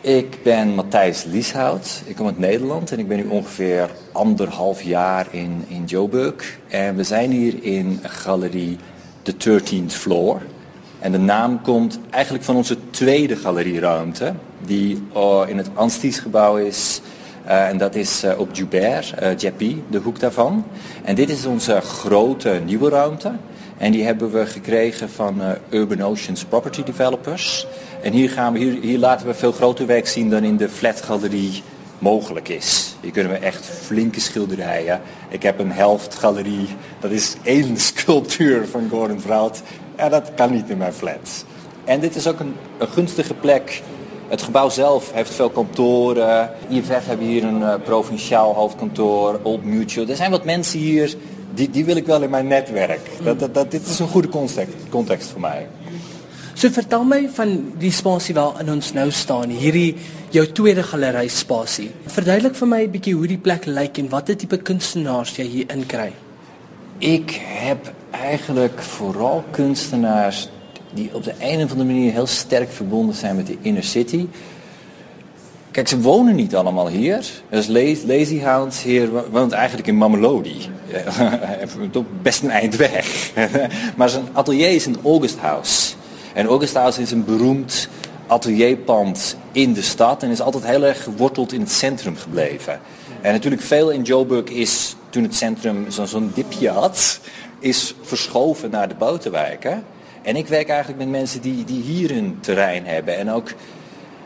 Ik ben Matthijs Lieshout. Ik kom uit Nederland en ik ben nu ongeveer anderhalf jaar in, in Joburg. En we zijn hier in galerie The 13th Floor. En de naam komt eigenlijk van onze tweede galerieruimte, die uh, in het Ansties-gebouw is. Uh, en dat is uh, op Joubert, uh, de hoek daarvan. En dit is onze grote nieuwe ruimte. En die hebben we gekregen van Urban Oceans Property Developers. En hier, gaan we, hier, hier laten we veel groter werk zien dan in de flatgalerie mogelijk is. Hier kunnen we echt flinke schilderijen. Ik heb een helftgalerie, dat is één sculptuur van Gordon Vrout. En dat kan niet in mijn flat. En dit is ook een, gunstige plek. Het gebouw zelf heeft veel kantoren. IFF hebben hier een uh, provinciaal hoofdkantoor, Old Mutual. Er zijn wat mensen hier, die, die wil ik wel in mijn netwerk. Dat, dat, dit is een goede context, context voor mij. So vertel my van die spasie waarin ons nou staan, hierdie jou tweede galery spasie. Verduidelik vir my 'n bietjie hoe die plek lyk en watter tipe kunstenaars jy hier inkry. Ik heb eigenlijk vooral kunstenaars die op de een of andere manier heel sterk verbonden zijn met de inner city. Kijk, ze wonen niet allemaal hier. Dus Lazy Hounds hier woont eigenlijk in Mamelodi. Best een eind weg. maar zijn atelier is in August House. En August House is een beroemd atelierpand in de stad en is altijd heel erg geworteld in het centrum gebleven. En natuurlijk veel in Joburg is, toen het centrum zo'n dipje had, is verschoven naar de buitenwijken. En ik werk eigenlijk met mensen die, die hier een terrein hebben. En ook,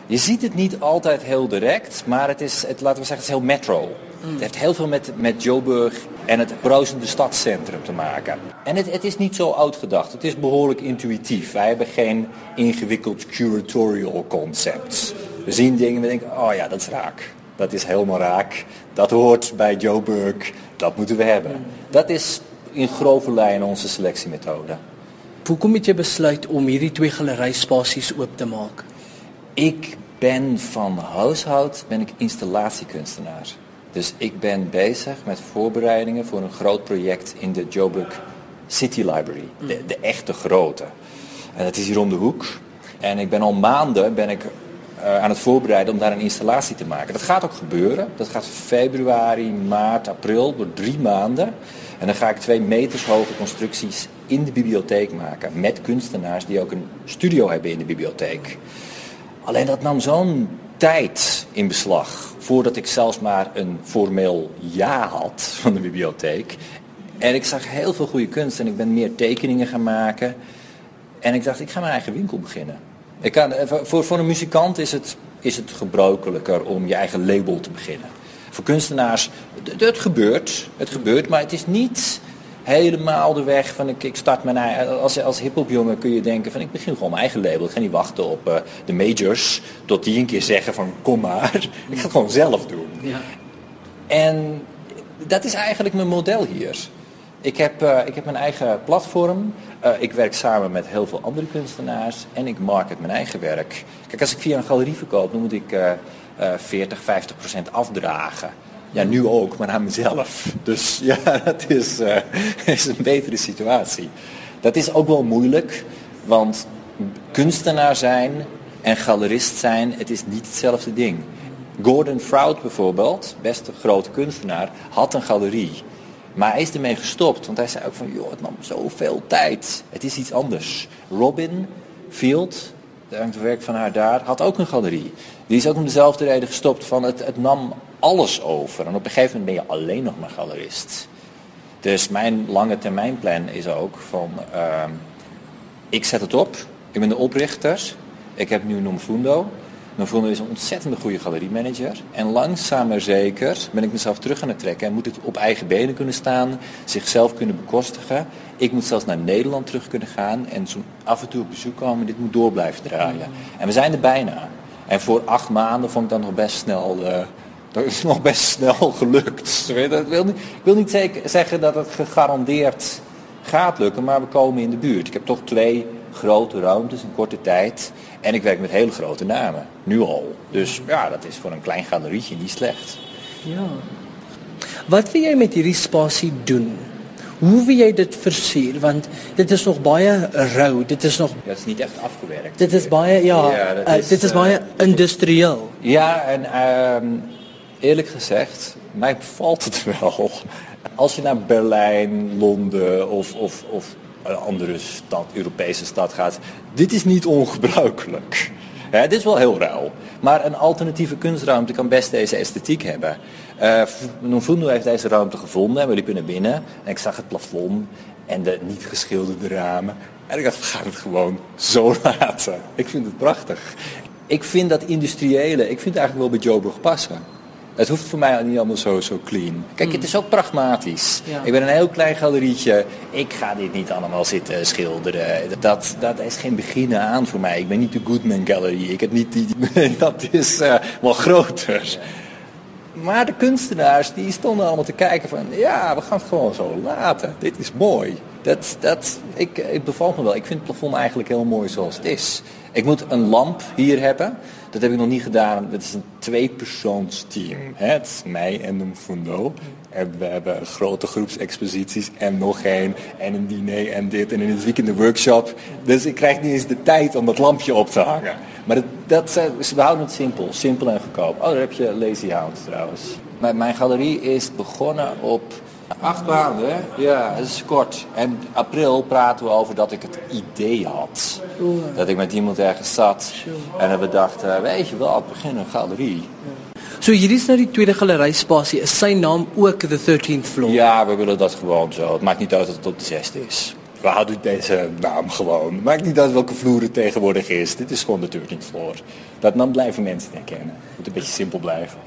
je ziet het niet altijd heel direct, maar het is, het, laten we zeggen, het is heel metro. Het heeft heel veel met, met Joburg en het bruisende stadscentrum te maken. En het, het is niet zo uitgedacht. Het is behoorlijk intuïtief. Wij hebben geen ingewikkeld curatorial concept. We zien dingen en we denken, oh ja, dat is raak. Dat is helemaal raak. Dat hoort bij Joburg. Dat moeten we hebben. Dat is in grove lijnen onze selectiemethode. Hoekom het jy besluit om hierdie twee galeryspasies oop te maak? Ik ben van huishoud ben ik installatiekunstenaar. Dus ik ben bezig met voorbereidingen voor een groot project in de Joburg City Library. De, de echte grote. En dat is hier om de hoek. En ik ben al maanden ben ik, uh, aan het voorbereiden om daar een installatie te maken. Dat gaat ook gebeuren. Dat gaat februari, maart, april, door drie maanden. En dan ga ik twee meters hoge constructies in de bibliotheek maken. Met kunstenaars die ook een studio hebben in de bibliotheek. Alleen dat nam zo'n tijd in beslag voordat ik zelfs maar een formeel ja had van de bibliotheek. En ik zag heel veel goede kunst en ik ben meer tekeningen gaan maken. En ik dacht, ik ga mijn eigen winkel beginnen. Ik kan, eh, voor, voor een muzikant is het, is het gebruikelijker om je eigen label te beginnen. Voor kunstenaars, het, gebeurt, het gebeurt, maar het is niet helemaal de weg van ik, ik start mijn eigen. Als, als hiphopjongen kun je denken van ik begin gewoon mijn eigen label. Ik ga niet wachten op uh, de majors tot die een keer zeggen van kom maar. Ik ga het gewoon zelf doen. Ja. En dat is eigenlijk mijn model hier. Ik heb, uh, ik heb mijn eigen platform. Uh, ik werk samen met heel veel andere kunstenaars. En ik market mijn eigen werk. Kijk, als ik via een galerie verkoop, dan moet ik 40, 50 procent afdragen. Ja, nu ook, maar aan mezelf. Dus ja, dat is, uh, is een betere situatie. Dat is ook wel moeilijk, want kunstenaar zijn en galerist zijn, het is niet hetzelfde ding. Gordon Frout bijvoorbeeld, best een grote kunstenaar, had een galerie. Maar hij is ermee gestopt, want hij zei ook van, joh, het nam zoveel tijd. Het is iets anders. Robin Field, het werk van haar daar, had ook een galerie. Die is ook om dezelfde reden gestopt van, het, het nam alles over. En op een gegeven moment ben je alleen nog maar galerist. Dus mijn lange termijnplan is ook van, uh, ik zet het op, ik ben de oprichter, ik heb nu Nomfundo. Nomfundo is een ontzettend goede galeriemanager. En langzaam maar zeker ben ik mezelf terug aan het trekken en moet het op eigen benen kunnen staan, zichzelf kunnen bekostigen. Ik moet zelfs naar Nederland terug kunnen gaan en zo af en toe op bezoek komen. Dit moet door blijven draaien. En we zijn er bijna. En voor acht maanden vond ik dan nog best snel... Uh, dat is nog best snel gelukt. Ik wil niet, ik wil niet zeker zeggen dat het gegarandeerd gaat lukken, maar we komen in de buurt. Ik heb toch twee grote ruimtes in korte tijd. En ik werk met hele grote namen, nu al. Dus ja, dat is voor een klein galerietje niet slecht. Ja. Wat wil jij met hierdie spasie doen? Hoe wil jy dit versier want dit is nog baie rou. Dit is nog Ja, het is niet echt afgewerkt. dit is baie ja, Ja, dat uh, is, dit is uh, baie industrieel. Ja, en ehm, eerlijk gezegd, mij bevalt het wel. Als je naar Berlijn, Londen of, of, of andere stad, Europese stad gaat, dit is niet ongebruikelijk. Hè, dit is wel heel ruil. Maar een alternatieve kunstruimte kan best deze esthetiek hebben. Nonfundo heeft deze ruimte gevonden en we liepen naar binnen. En ik zag het plafond en de niet geschilderde ramen. En ik dacht, we gaan het gewoon zo laten. Ik vind het prachtig. Ik vind dat industriële, ik vind het eigenlijk wel bij Joburg passen. Het hoeft voor mij niet allemaal zo, zo clean. Kijk, het is ook pragmatisch. Ja. Ik ben een heel klein galerietje. Ik ga dit niet allemaal zitten schilderen. Dat, dat is geen beginnen aan voor mij. Ik ben niet de Goodman Gallery. Ik heb niet die, dat is eh, wel groter. Maar de kunstenaars die stonden allemaal te kijken van... ja, we gaan het gewoon zo laten. Dit is mooi. Dat, dat, ik, ik me wel. Ik vind het plafond eigenlijk heel mooi zoals het is. Ik moet een lamp hier hebben. Dat heb ik nog niet gedaan. Dat is een tweepersoonsteam. Het is mij en een fundo. En we hebben grote groepsexposities en nog één. En een diner en dit. En in het weekend een workshop. Dus ik krijg niet eens de tijd om dat lampje op te hangen. Maar dat, dat we houden het simpel. Simpel en goedkoop. Oh, daar heb je Lazy Hound trouwens. Mijn galerie is begonnen op acht maanden. Ja, dat is kort. En april praten we over dat ik het idee had. Dat ik met iemand ergens zat. En dat we dachten, weet je wel, begin een galerie. So hierdie is nou die tweede galerijspasie. Is sy naam ook the 13th floor? Ja, we willen dat gewoon zo. Het maakt niet uit dat het op de zesde is. We houden deze naam gewoon. Het maakt niet uit welke vloer het tegenwoordig is. Dit is gewoon de 13th floor. Dat dan blijven mensen herkennen. Het moet een beetje simpel blijven.